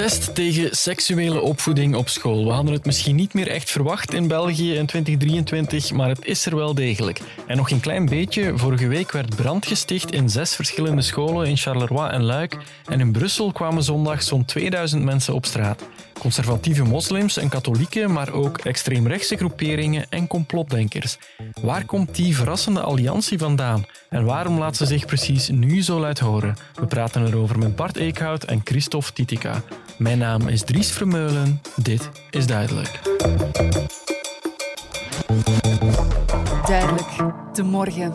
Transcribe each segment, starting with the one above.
Protest tegen seksuele opvoeding op school. We hadden het misschien niet meer echt verwacht in België in 2023, maar het is er wel degelijk. En nog een klein beetje. Vorige week werd brand gesticht in zes verschillende scholen in Charleroi en Luik. En in Brussel kwamen zondag zo'n 2000 mensen op straat. Conservatieve moslims en katholieken, maar ook extreemrechtse groeperingen en complotdenkers. Waar komt die verrassende alliantie vandaan? En waarom laat ze zich precies nu zo luid horen? We praten erover met Bart Eekhout en Christophe Titica. Mijn naam is Dries Vermeulen. Dit is Duidelijk. Duidelijk. De morgen.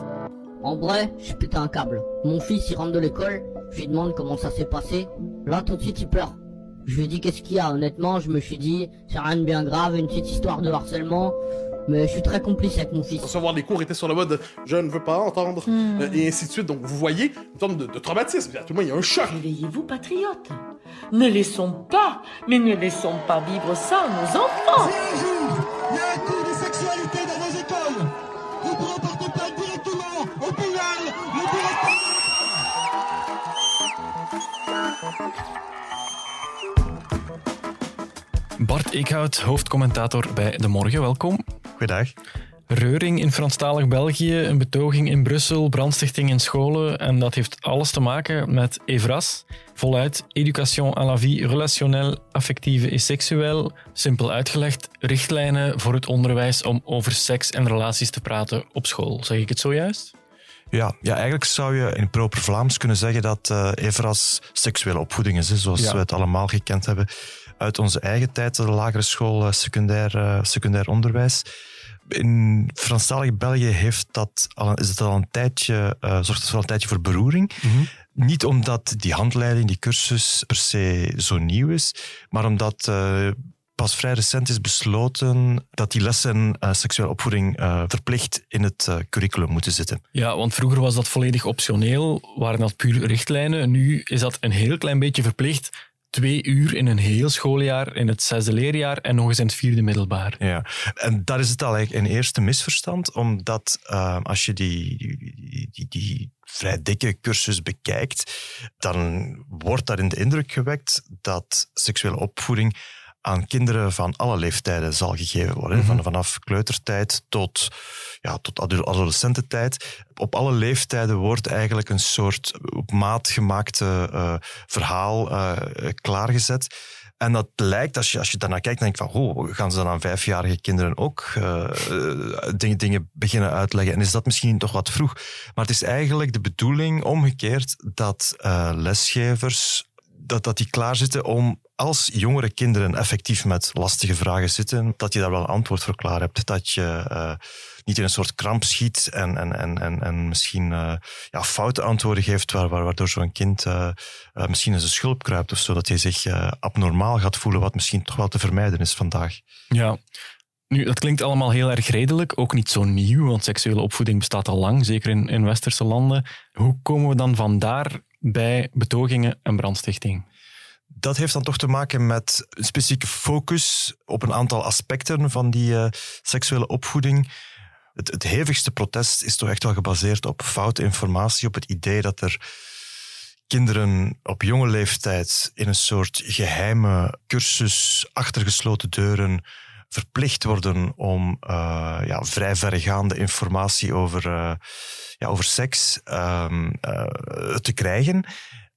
En vrai, je pète un câble. Mon fils, il rentre de l'école, je lui demande comment ça s'est passé. Là, tout de suite, il pleure. Je lui ai dit qu'est-ce qu'il y a? Honnêtement, je me suis dit, c'est rien de bien grave, une petite histoire de harcèlement. Mais je suis très complice avec mon fils. Recevoir des cours était sur le mode je ne veux pas entendre, euh, et ainsi de suite. Donc vous voyez une forme de, de traumatisme. À tout le monde, il y a un choc. Réveillez-vous, patriotes. Ne laissons pas, mais ne laissons pas vivre ça à nos enfants. Si un jour, il y a un cours de sexualité dans vos écoles, vous pourrez porter plainte directement au pénal, le directeur... Bart Eekhout, hoofdcommentator bij De Morgen. Welkom. Goedendag. Reuring in Franstalig België, een betoging in Brussel, brandstichting in scholen. En dat heeft alles te maken met EVRAS. Voluit Education à la vie relationnelle, affectieve et seksueel. Simpel uitgelegd, richtlijnen voor het onderwijs om over seks en relaties te praten op school. Zeg ik het zojuist? Ja, ja, eigenlijk zou je in proper Vlaams kunnen zeggen dat uh, EVRAS seksuele opvoeding is, hè, zoals Ja. we het allemaal gekend hebben uit onze eigen tijd, de lagere school, eh, secundair, eh, secundair onderwijs. In Franstalig België heeft dat al, is het al een tijdje, eh, zorgt het al een tijdje voor beroering. Niet omdat die handleiding, die cursus per se zo nieuw is, maar omdat pas vrij recent is besloten dat die lessen eh, seksuele opvoeding verplicht in het curriculum moeten zitten. Ja, want vroeger was dat volledig optioneel, waren dat puur richtlijnen. Nu is dat een heel klein beetje verplicht. Twee uur in een heel schooljaar, in het zesde leerjaar en nog eens in het vierde middelbaar. Ja, en daar is het al eigenlijk een eerste misverstand, omdat eh, als je die, die, die, die vrij dikke cursus bekijkt, dan wordt daarin de indruk gewekt dat seksuele opvoeding aan kinderen van alle leeftijden zal gegeven worden. Van, vanaf kleutertijd tot, ja, tot ado- adolescententijd. Op alle leeftijden wordt eigenlijk een soort op maat gemaakte eh, verhaal eh, klaargezet. En dat lijkt, als je, als je daarnaar kijkt, dan denk ik van, oh, gaan ze dan aan vijfjarige kinderen ook eh, dingen, dingen beginnen uitleggen? En is dat misschien toch wat vroeg? Maar het is eigenlijk de bedoeling, omgekeerd, dat lesgevers, dat, dat die klaarzitten om als jongere kinderen effectief met lastige vragen zitten, dat je daar wel een antwoord voor klaar hebt. Dat je eh, niet in een soort kramp schiet en, en, en, en, en misschien eh, ja, foute antwoorden geeft, waar, waar, waardoor zo'n kind eh, misschien in zijn schulp kruipt of zo, dat hij zich abnormaal gaat voelen, wat misschien toch wel te vermijden is vandaag. Ja. Nu, dat klinkt allemaal heel erg redelijk, ook niet zo nieuw, want seksuele opvoeding bestaat al lang, zeker in, in westerse landen. Hoe komen we dan vandaar bij betogingen en brandstichting? Dat heeft dan toch te maken met een specifieke focus op een aantal aspecten van die eh, seksuele opvoeding. Het, het hevigste protest is toch echt wel gebaseerd op foute informatie, op het idee dat er kinderen op jonge leeftijd in een soort geheime cursus achter gesloten deuren verplicht worden om eh, ja, vrij verregaande informatie over, eh, ja, over seks ehm, eh, te krijgen.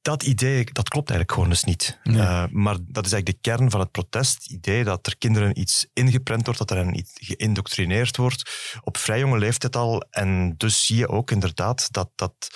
Dat idee, dat klopt eigenlijk gewoon dus niet. Nee. Eh, maar dat is eigenlijk de kern van het protest. Het idee dat er kinderen iets ingeprent wordt, dat er hen iets geïndoctrineerd wordt op vrij jonge leeftijd al. En dus zie je ook inderdaad dat, dat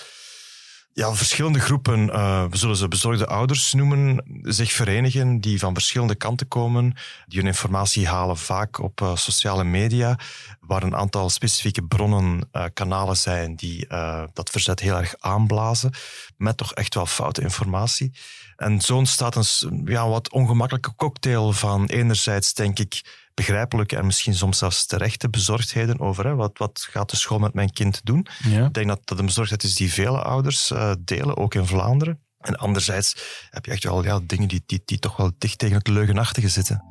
ja, verschillende groepen, eh, we zullen ze bezorgde ouders noemen, zich verenigen die van verschillende kanten komen, die hun informatie halen vaak op eh, sociale media, waar een aantal specifieke bronnen, eh, kanalen zijn die dat verzet heel erg aanblazen, met toch echt wel foute informatie. En zo ontstaat een ja, wat ongemakkelijke cocktail van enerzijds, denk ik, begrijpelijke en misschien soms zelfs terechte bezorgdheden over hè, wat, wat gaat de school met mijn kind doen. Ja. Ik denk dat dat een bezorgdheid is die vele ouders eh, delen, ook in Vlaanderen. En anderzijds heb je echt wel ja, dingen die, die, die toch wel dicht tegen het leugenachtige zitten.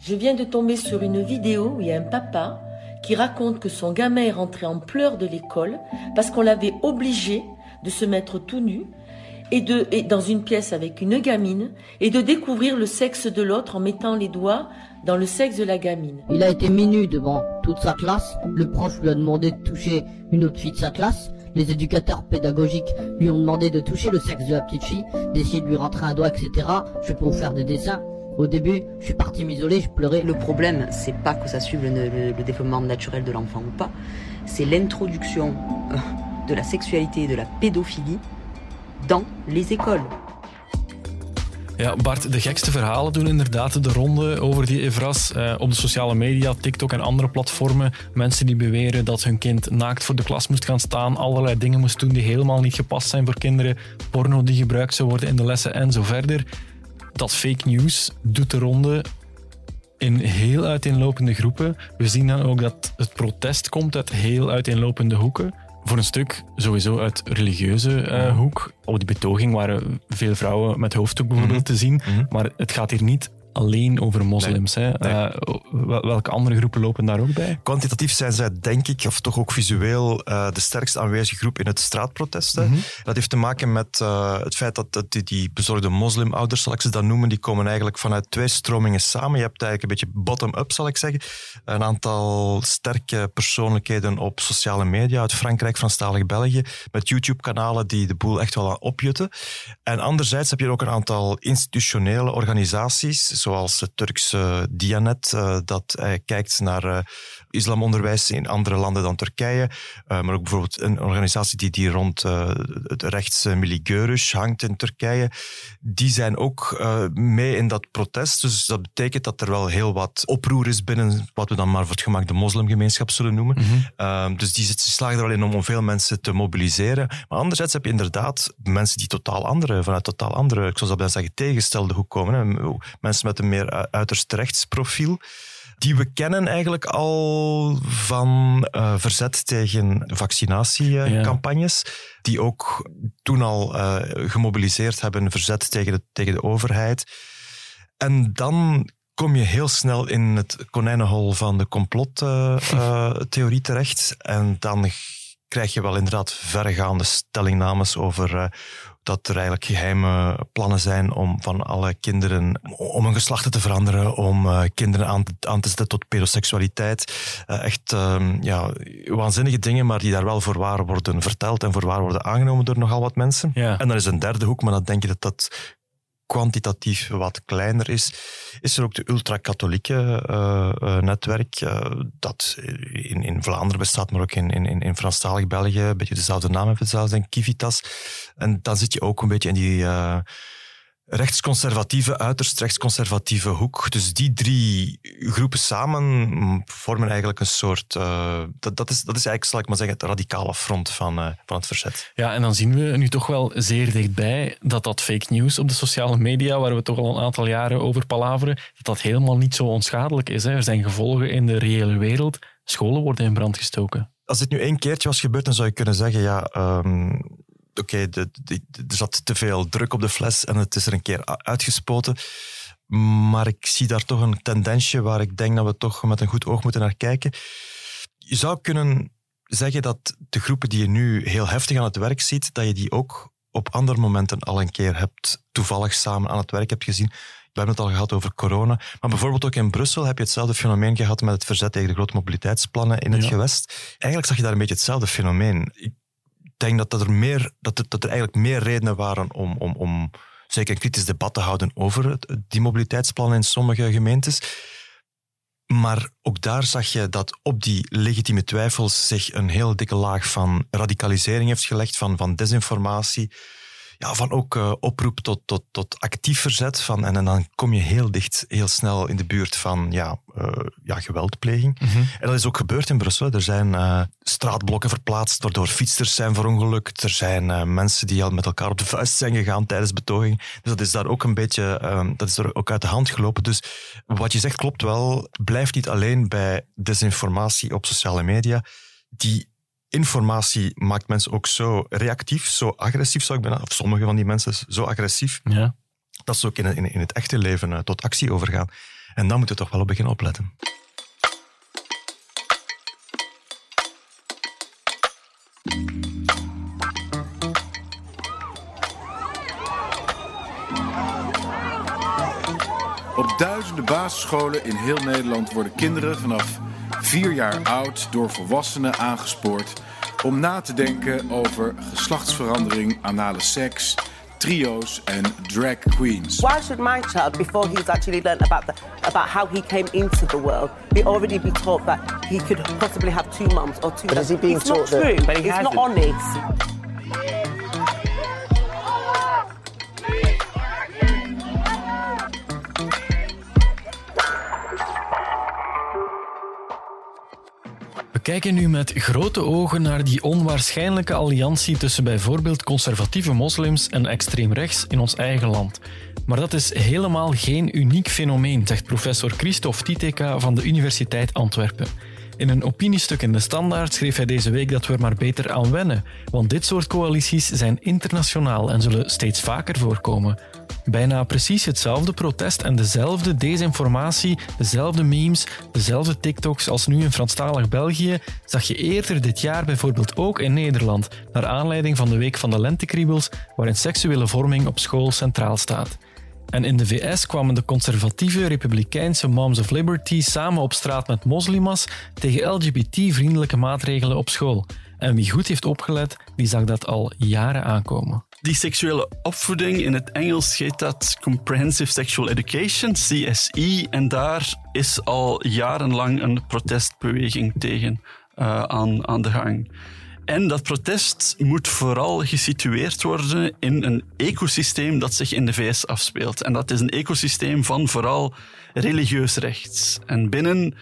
Je viens de tomber sur une vidéo où il y a un papa qui raconte que son gamin est rentré en pleurs de l'école parce qu'on l'avait obligé de se mettre tout nu et, de, et dans une pièce avec une gamine et de découvrir le sexe de l'autre en mettant les doigts dans le sexe de la gamine. Il a été minu devant toute sa classe. Le prof lui a demandé de toucher une autre fille de sa classe. Les éducateurs pédagogiques lui ont demandé de toucher le sexe de la petite fille, d'essayer de lui rentrer un doigt, etc. Je peux vous faire des dessins. Au début, je suis parti m'isoler, je pleurais. Le problème, c'est pas que ça suive le, le- le développement naturel de l'enfant ou pas, c'est l'introduction euh, de la sexualité de la pédophilie dans les écoles. Ja, Bart, de gekste verhalen doen inderdaad de ronde over die Evras. Eh, op de sociale media, TikTok en andere platformen. Mensen die beweren dat hun kind naakt voor de klas moest gaan staan. Allerlei dingen moest doen die helemaal niet gepast zijn voor kinderen. Porno die gebruikt zou worden in de lessen en zo verder. Dat fake news doet de ronde in heel uiteenlopende groepen. We zien dan ook dat het protest komt uit heel uiteenlopende hoeken. Voor een stuk sowieso uit religieuze eh, hoek. Op die betoging waren veel vrouwen met hoofddoek bijvoorbeeld te zien. Maar het gaat hier niet alleen over moslims. Hè. Eh, wel- welke andere groepen lopen daar ook bij? Kwantitatief zijn zij, denk ik, of toch ook visueel, eh, de sterkst aanwezige groep in het straatprotest. hè. Mhm. Dat heeft te maken met eh, het feit dat, dat die, die bezorgde moslimouders, zal ik ze dat noemen, die komen eigenlijk vanuit twee stromingen samen. Je hebt eigenlijk een beetje bottom-up, zal ik zeggen. Een aantal sterke persoonlijkheden op sociale media uit Frankrijk, Franstalig België, met YouTube-kanalen die de boel echt wel aan opjutten. En anderzijds heb je ook een aantal institutionele organisaties, zoals het Turkse Dianet, eh, dat eh, kijkt naar eh, islamonderwijs in andere landen dan Turkije. Eh, maar ook bijvoorbeeld een organisatie die, die rond eh, het rechtse Miligörüş hangt in Turkije. Die zijn ook eh, mee in dat protest. Dus dat betekent dat er wel heel wat oproer is binnen wat we dan maar voor het gemak de moslimgemeenschap zullen noemen. Ehm, dus die slagen er wel in om, om veel mensen te mobiliseren. Maar anderzijds heb je inderdaad mensen die totaal andere, vanuit totaal andere, ik zou dat bijna zeggen, tegengestelde hoek komen. Hè. Mensen met een meer uiterst rechtsprofiel. Die we kennen eigenlijk al van eh, verzet tegen vaccinatiecampagnes. Die ook toen al eh, gemobiliseerd hebben, verzet tegen de, tegen de overheid. En dan kom je heel snel in het konijnenhol van de complottheorie terecht. En dan krijg je wel inderdaad verregaande stellingnames over eh, dat er eigenlijk geheime plannen zijn om van alle kinderen, om hun geslachten te veranderen, om eh, kinderen aan te, aan te zetten tot pedoseksualiteit. Eh, echt ehm, ja, waanzinnige dingen, maar die daar wel voor waar worden verteld en voor waar worden aangenomen door nogal wat mensen. Ja. En dan is een derde hoek, maar dan denk je dat dat kwantitatief wat kleiner is, is er ook de ultra-katholieke eh, netwerk, eh, dat in, in Vlaanderen bestaat, maar ook in, in, in Franstalig België, een beetje dezelfde naam het zelfs, ik, Kivitas. En dan zit je ook een beetje in die rechtsconservatieve, uiterst rechtsconservatieve hoek. Dus die drie groepen samen vormen eigenlijk een soort... eh, dat, dat, is, dat is eigenlijk, zal ik maar zeggen, het radicale front van, eh, van het verzet. Ja, en dan zien we nu toch wel zeer dichtbij dat dat fake news op de sociale media, waar we toch al een aantal jaren over palaveren, dat dat helemaal niet zo onschadelijk is. Hè. Er zijn gevolgen in de reële wereld. Scholen worden in brand gestoken. als dit nu één keertje was gebeurd, dan zou je kunnen zeggen, ja, ehm, oké, er zat te veel druk op de fles en het is er een keer uitgespoten. Maar ik zie daar toch een tendensje waar ik denk dat we toch met een goed oog moeten naar kijken. Je zou kunnen zeggen dat de groepen die je nu heel heftig aan het werk ziet, dat je die ook op andere momenten al een keer hebt toevallig samen aan het werk hebt gezien. We hebben het al gehad over corona. Maar bijvoorbeeld ook in Brussel heb je hetzelfde fenomeen gehad met het verzet tegen de grote mobiliteitsplannen in het Ja. gewest. Eigenlijk zag je daar een beetje hetzelfde fenomeen. Ik denk dat, er, meer, dat, dat er eigenlijk meer redenen waren om, om, om zeker een kritisch debat te houden over het, die mobiliteitsplannen in sommige gemeentes. Maar ook daar zag je dat op die legitieme twijfels zich een heel dikke laag van radicalisering heeft gelegd, van, van desinformatie. Ja, van ook eh, oproep tot, tot, tot actief verzet. Van, en, en dan kom je heel dicht, heel snel in de buurt van ja, eh, ja, geweldpleging. En dat is ook gebeurd in Brussel. Er zijn eh, straatblokken verplaatst, waardoor fietsers zijn verongelukt. Er zijn mensen die al met elkaar op de vuist zijn gegaan tijdens betoging. Dus dat is daar ook een beetje, dat is er ook uit de hand gelopen. Dus wat je zegt klopt wel. Blijf niet alleen bij desinformatie op sociale media. Die informatie maakt mensen ook zo reactief, zo agressief zou ik bijna, of sommige van die mensen zo agressief, ja. dat ze ook in, in, in het echte leven eh, tot actie overgaan. En dan moet je toch wel op beginnen opletten. Op duizenden basisscholen in heel Nederland worden kinderen vanaf vier jaar oud door volwassenen aangespoord om na te denken over geslachtsverandering, anale seks, trio's en drag queens. Why should my child, before he's actually learned about the, about how he came into the world, be already be taught that he could possibly have two mums or two? But is he being it's taught not that- true. but he it's hasn't. not honest. Kijken nu met grote ogen naar die onwaarschijnlijke alliantie tussen bijvoorbeeld conservatieve moslims en extreem rechts in ons eigen land. Maar dat is helemaal geen uniek fenomeen, zegt professor Christophe Titeka van de Universiteit Antwerpen. In een opiniestuk in de Standaard schreef hij deze week dat we er maar beter aan wennen, want dit soort coalities zijn internationaal en zullen steeds vaker voorkomen. Bijna precies hetzelfde protest en dezelfde desinformatie, dezelfde memes, dezelfde TikToks als nu in Franstalig België zag je eerder dit jaar bijvoorbeeld ook in Nederland, naar aanleiding van de Week van de Lentekriebels, waarin seksuele vorming op school centraal staat. En in de VS kwamen de conservatieve republikeinse Moms of Liberty samen op straat met moslimas tegen LGBT-vriendelijke maatregelen op school. En wie goed heeft opgelet, die zag dat al jaren aankomen. Die seksuele opvoeding, in het Engels heet dat Comprehensive Sexual Education, CSE, en daar is al jarenlang een protestbeweging tegen eh, aan, aan de gang. En dat protest moet vooral gesitueerd worden in een ecosysteem dat zich in de VS afspeelt. En dat is een ecosysteem van vooral religieus rechts. En binnen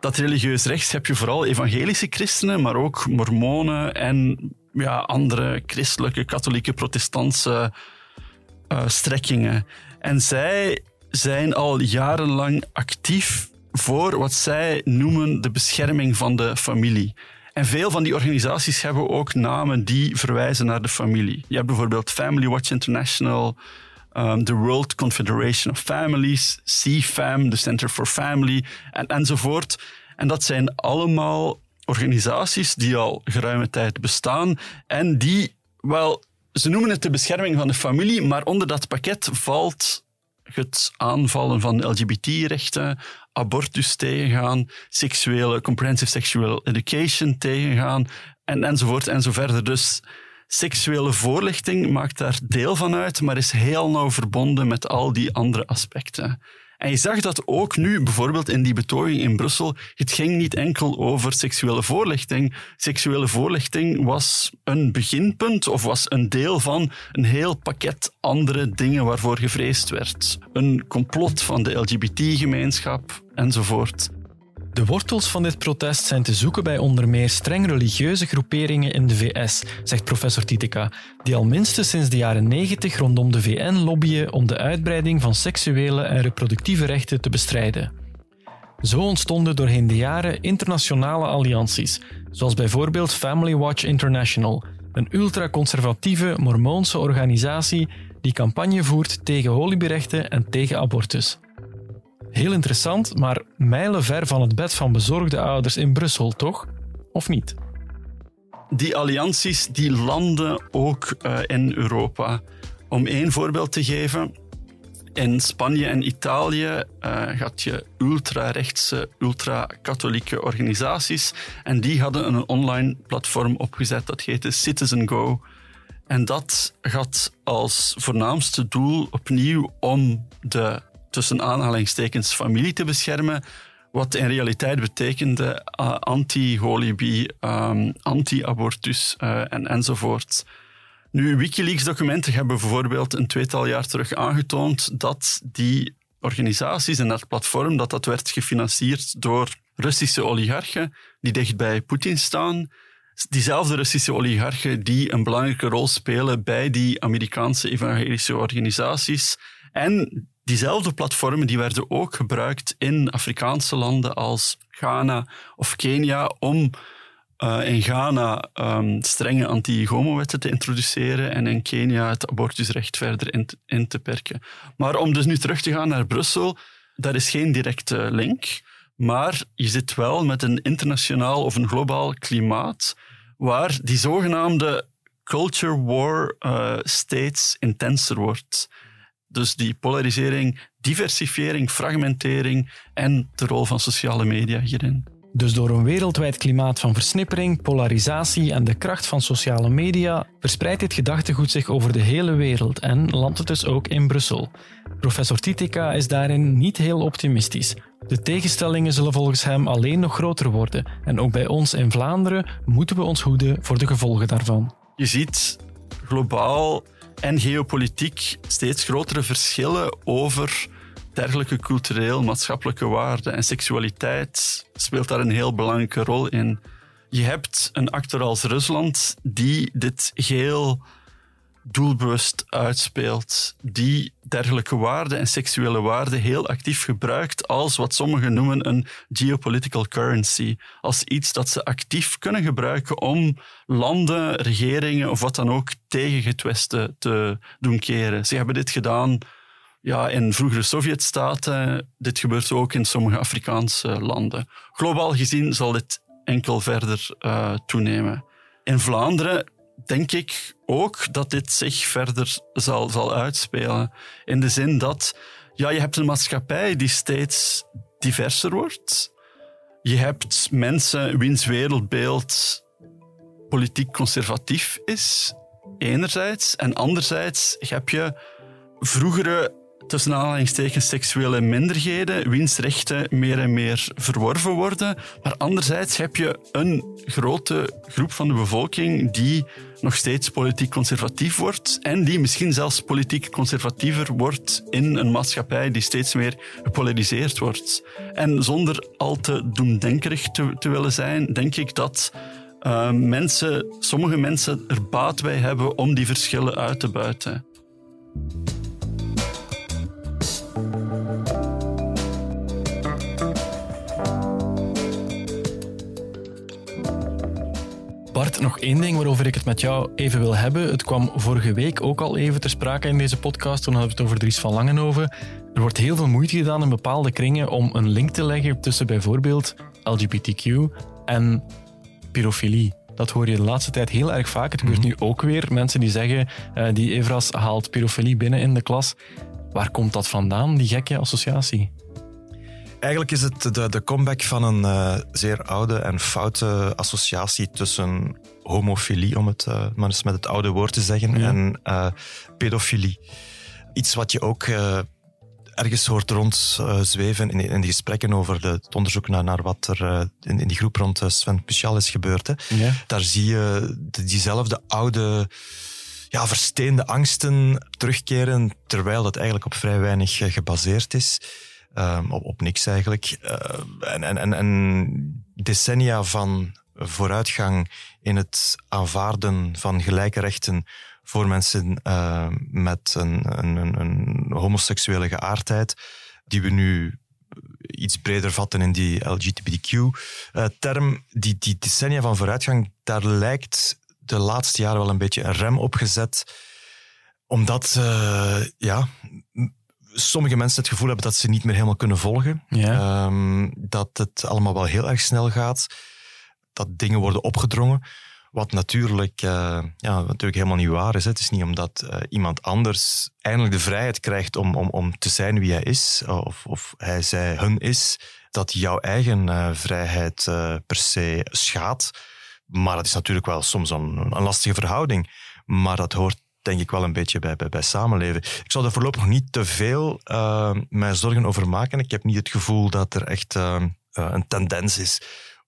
dat religieus rechts heb je vooral evangelische christenen, maar ook mormonen en ja, andere christelijke, katholieke, protestantse eh, strekkingen. En zij zijn al jarenlang actief voor wat zij noemen de bescherming van de familie. En veel van die organisaties hebben ook namen die verwijzen naar de familie. Je hebt bijvoorbeeld Family Watch International, um, the World Confederation of Families, CFAM, the Center for Family, en, enzovoort. En dat zijn allemaal organisaties die al geruime tijd bestaan en die, wel, ze noemen het de bescherming van de familie, maar onder dat pakket valt het aanvallen van LGBT-rechten, abortus tegengaan, seksuele, comprehensive sexual education tegengaan, en, enzovoort en zo verder. Dus seksuele voorlichting maakt daar deel van uit, maar is heel nauw verbonden met al die andere aspecten. En je zag dat ook nu, bijvoorbeeld in die betoging in Brussel, het ging niet enkel over seksuele voorlichting. Seksuele voorlichting was een beginpunt of was een deel van een heel pakket andere dingen waarvoor gevreesd werd. Een complot van de LGBT-gemeenschap enzovoort. De wortels van dit protest zijn te zoeken bij onder meer streng religieuze groeperingen in de VS, zegt professor Titeka, die al minstens sinds de jaren 90 rondom de VN lobbyen om de uitbreiding van seksuele en reproductieve rechten te bestrijden. Zo ontstonden doorheen de jaren internationale allianties, zoals bijvoorbeeld Family Watch International, een ultraconservatieve mormoonse organisatie die campagne voert tegen holyberechten en tegen abortus. Heel interessant, maar mijlenver van het bed van bezorgde ouders in Brussel, toch? Of niet? Die allianties die landen ook uh, in Europa. Om één voorbeeld te geven. In Spanje en Italië uh, had je ultra-rechtse, ultra-katholieke organisaties. En die hadden een online platform opgezet dat heette Citizen Go. En dat had als voornaamste doel opnieuw om de tussen aanhalingstekens familie te beschermen, wat in realiteit betekende uh, anti-holibi, um, anti-abortus uh, en, enzovoort. Nu, Wikileaks-documenten hebben bijvoorbeeld een tweetal jaar terug aangetoond dat die organisaties en dat platform dat dat werd gefinancierd door Russische oligarchen die dicht bij Poetin staan. Diezelfde Russische oligarchen die een belangrijke rol spelen bij die Amerikaanse evangelische organisaties. En diezelfde platformen die werden ook gebruikt in Afrikaanse landen als Ghana of Kenia om uh, in Ghana um, strenge anti-homo-wetten te introduceren en in Kenia het abortusrecht verder in te, perken. Maar om dus nu terug te gaan naar Brussel, daar is geen directe link, maar je zit wel met een internationaal of een globaal klimaat waar die zogenaamde culture war uh, steeds intenser wordt. Dus die polarisering, diversifiering, fragmentering en de rol van sociale media hierin. Dus door een wereldwijd klimaat van versnippering, polarisatie en de kracht van sociale media verspreidt dit gedachtegoed zich over de hele wereld en landt het dus ook in Brussel. Professor Titica is daarin niet heel optimistisch. De tegenstellingen zullen volgens hem alleen nog groter worden en ook bij ons in Vlaanderen moeten we ons hoeden voor de gevolgen daarvan. Je ziet globaal en geopolitiek steeds grotere verschillen over dergelijke cultureel-maatschappelijke waarden. En seksualiteit speelt daar een heel belangrijke rol in. Je hebt een actor als Rusland die dit heel doelbewust uitspeelt, die dergelijke waarden en seksuele waarden heel actief gebruikt als wat sommigen noemen een geopolitical currency, als iets dat ze actief kunnen gebruiken om landen, regeringen of wat dan ook tegen te doen keren. Ze hebben dit gedaan ja, in vroegere Sovjetstaten. Dit gebeurt ook in sommige Afrikaanse landen. Globaal gezien zal dit enkel verder uh, toenemen. In Vlaanderen denk ik ook dat dit zich verder zal, zal uitspelen. In de zin dat ja, je hebt een maatschappij die steeds diverser wordt. Je hebt mensen wiens wereldbeeld politiek conservatief is, enerzijds. En anderzijds heb je vroegere tussen aanhalingstekens seksuele minderheden, wiens rechten meer en meer verworven worden. Maar anderzijds heb je een grote groep van de bevolking die nog steeds politiek conservatief wordt en die misschien zelfs politiek conservatiever wordt in een maatschappij die steeds meer gepolariseerd wordt. En zonder al te doemdenkerig te, te willen zijn, denk ik dat uh, mensen, sommige mensen er baat bij hebben om die verschillen uit te buiten. Bart, nog één ding waarover ik het met jou even wil hebben. Het kwam vorige week ook al even ter sprake in deze podcast. Toen hadden we het over Dries van Langenhoven. Er wordt heel veel moeite gedaan in bepaalde kringen om een link te leggen tussen bijvoorbeeld LGBTQ en pyrofilie. Dat hoor je de laatste tijd heel erg vaak. Het gebeurt mhm. nu ook weer. Mensen die zeggen, uh, die Evras haalt pyrofilie binnen in de klas. Waar komt dat vandaan, die gekke associatie? Eigenlijk is het de, de comeback van een uh, zeer oude en foute associatie tussen homofilie, om het uh, maar eens met het oude woord te zeggen, ja. en uh, pedofilie. Iets wat je ook ergens hoort rondzweven in, in de gesprekken over de, het onderzoek naar, naar wat er in, in die groep rond Sven Pichal is gebeurd. Hè. Ja. Daar zie je diezelfde oude ja, versteende angsten terugkeren, terwijl dat eigenlijk op vrij weinig gebaseerd is. Um, op, op niks eigenlijk. Uh, en, en, en decennia van vooruitgang in het aanvaarden van gelijke rechten voor mensen uh, met een, een, een, homoseksuele geaardheid, die we nu iets breder vatten in die LGBTQ-term. Uh, die, die decennia van vooruitgang, daar lijkt de laatste jaren wel een beetje een rem op gezet. Omdat, uh, ja, sommige mensen het gevoel hebben dat ze niet meer helemaal kunnen volgen. Ja. Um, dat het allemaal wel heel erg snel gaat. Dat dingen worden opgedrongen. Wat natuurlijk, uh, ja, natuurlijk helemaal niet waar is. Hè. Het is niet omdat uh, iemand anders eindelijk de vrijheid krijgt om, om, om te zijn wie hij is, of, of hij, zij, hun is, dat jouw eigen uh, vrijheid per se schaadt. Maar dat is natuurlijk wel soms een, een lastige verhouding. Maar dat hoort denk ik wel een beetje bij, bij, bij samenleven. Ik zal er voorlopig niet te veel uh, mij zorgen over maken. Ik heb niet het gevoel dat er echt uh, een tendens is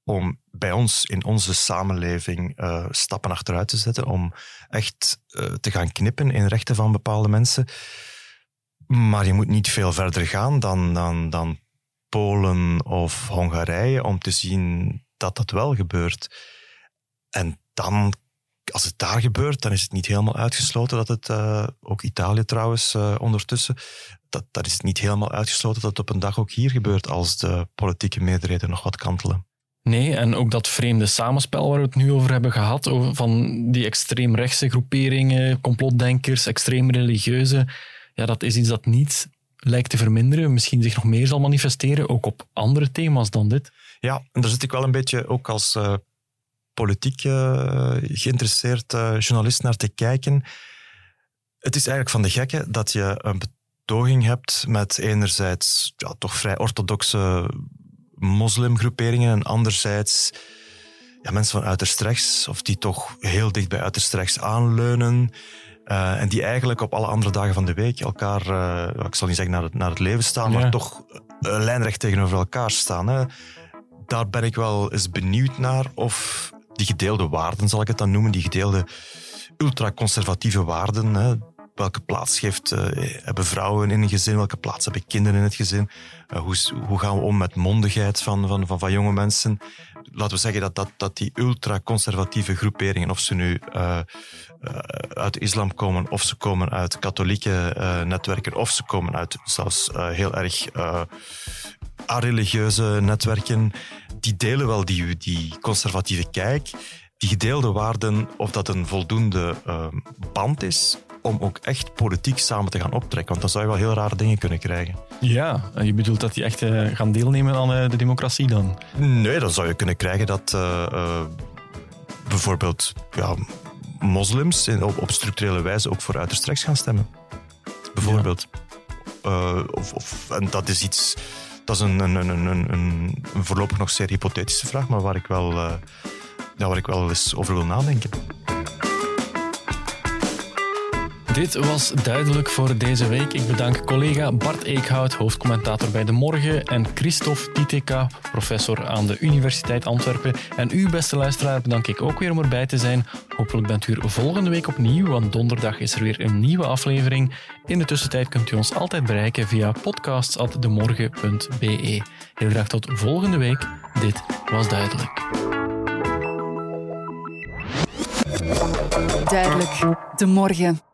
om bij ons in onze samenleving stappen achteruit te zetten, om echt te gaan knippen in rechten van bepaalde mensen. Maar je moet niet veel verder gaan dan, dan, dan Polen of Hongarije om te zien dat dat wel gebeurt. En dan als het daar gebeurt, dan is het niet helemaal uitgesloten dat het, uh, ook Italië trouwens uh, ondertussen, dat, dat is niet helemaal uitgesloten dat het op een dag ook hier gebeurt als de politieke meerderheden nog wat kantelen. Nee, en ook dat vreemde samenspel waar we het nu over hebben gehad, over van die extreemrechtse groeperingen, complotdenkers, extreem religieuze, ja, dat is iets dat niet lijkt te verminderen, misschien zich nog meer zal manifesteren, ook op andere thema's dan dit. Ja, en daar zit ik wel een beetje ook als uh, politiek uh, geïnteresseerd uh, journalist naar te kijken. Het is eigenlijk van de gekke dat je een betoging hebt met enerzijds ja, toch vrij orthodoxe moslimgroeperingen en anderzijds ja, mensen van uiterst rechts, of die toch heel dicht bij uiterst rechts aanleunen. Uh, en die eigenlijk op alle andere dagen van de week elkaar, uh, ik zal niet zeggen naar het, naar het leven staan, ja. maar toch uh, lijnrecht tegenover elkaar staan. Hè. Daar ben ik wel eens benieuwd naar of die gedeelde waarden, zal ik het dan noemen, die gedeelde ultraconservatieve waarden, hè, welke plaats geeft, uh, hebben vrouwen in een gezin, welke plaats hebben kinderen in het gezin, uh, hoe, hoe, gaan we om met mondigheid van, van, van, van jonge mensen. Laten we zeggen dat, dat, dat die ultraconservatieve groeperingen, of ze nu uh, uit islam komen, of ze komen uit katholieke netwerken, of ze komen uit zelfs heel erg areligieuze netwerken, die delen wel die, die conservatieve kijk die gedeelde waarden, of dat een voldoende uh, band is om ook echt politiek samen te gaan optrekken. Want dan zou je wel heel rare dingen kunnen krijgen. Ja, je bedoelt dat die echt uh, gaan deelnemen aan uh, de democratie dan? Nee, dan zou je kunnen krijgen dat uh, bijvoorbeeld ja, moslims in, op, op, structurele wijze ook voor uiterst rechts gaan stemmen. Bijvoorbeeld. Ja. of, of, en dat is iets... Dat is een, een, een, een, een voorlopig nog zeer hypothetische vraag, maar waar ik wel, ja, waar ik wel eens over wil nadenken. Dit was duidelijk voor deze week. Ik bedank collega Bart Eekhout, hoofdcommentator bij De Morgen, en Christophe Titeka, professor aan de Universiteit Antwerpen. En u, beste luisteraar, bedank ik ook weer om erbij te zijn. Hopelijk bent u er volgende week opnieuw, want donderdag is er weer een nieuwe aflevering. In de tussentijd kunt u ons altijd bereiken via podcasts.demorgen.be. Heel graag tot volgende week. Dit was duidelijk. Duidelijk, de morgen.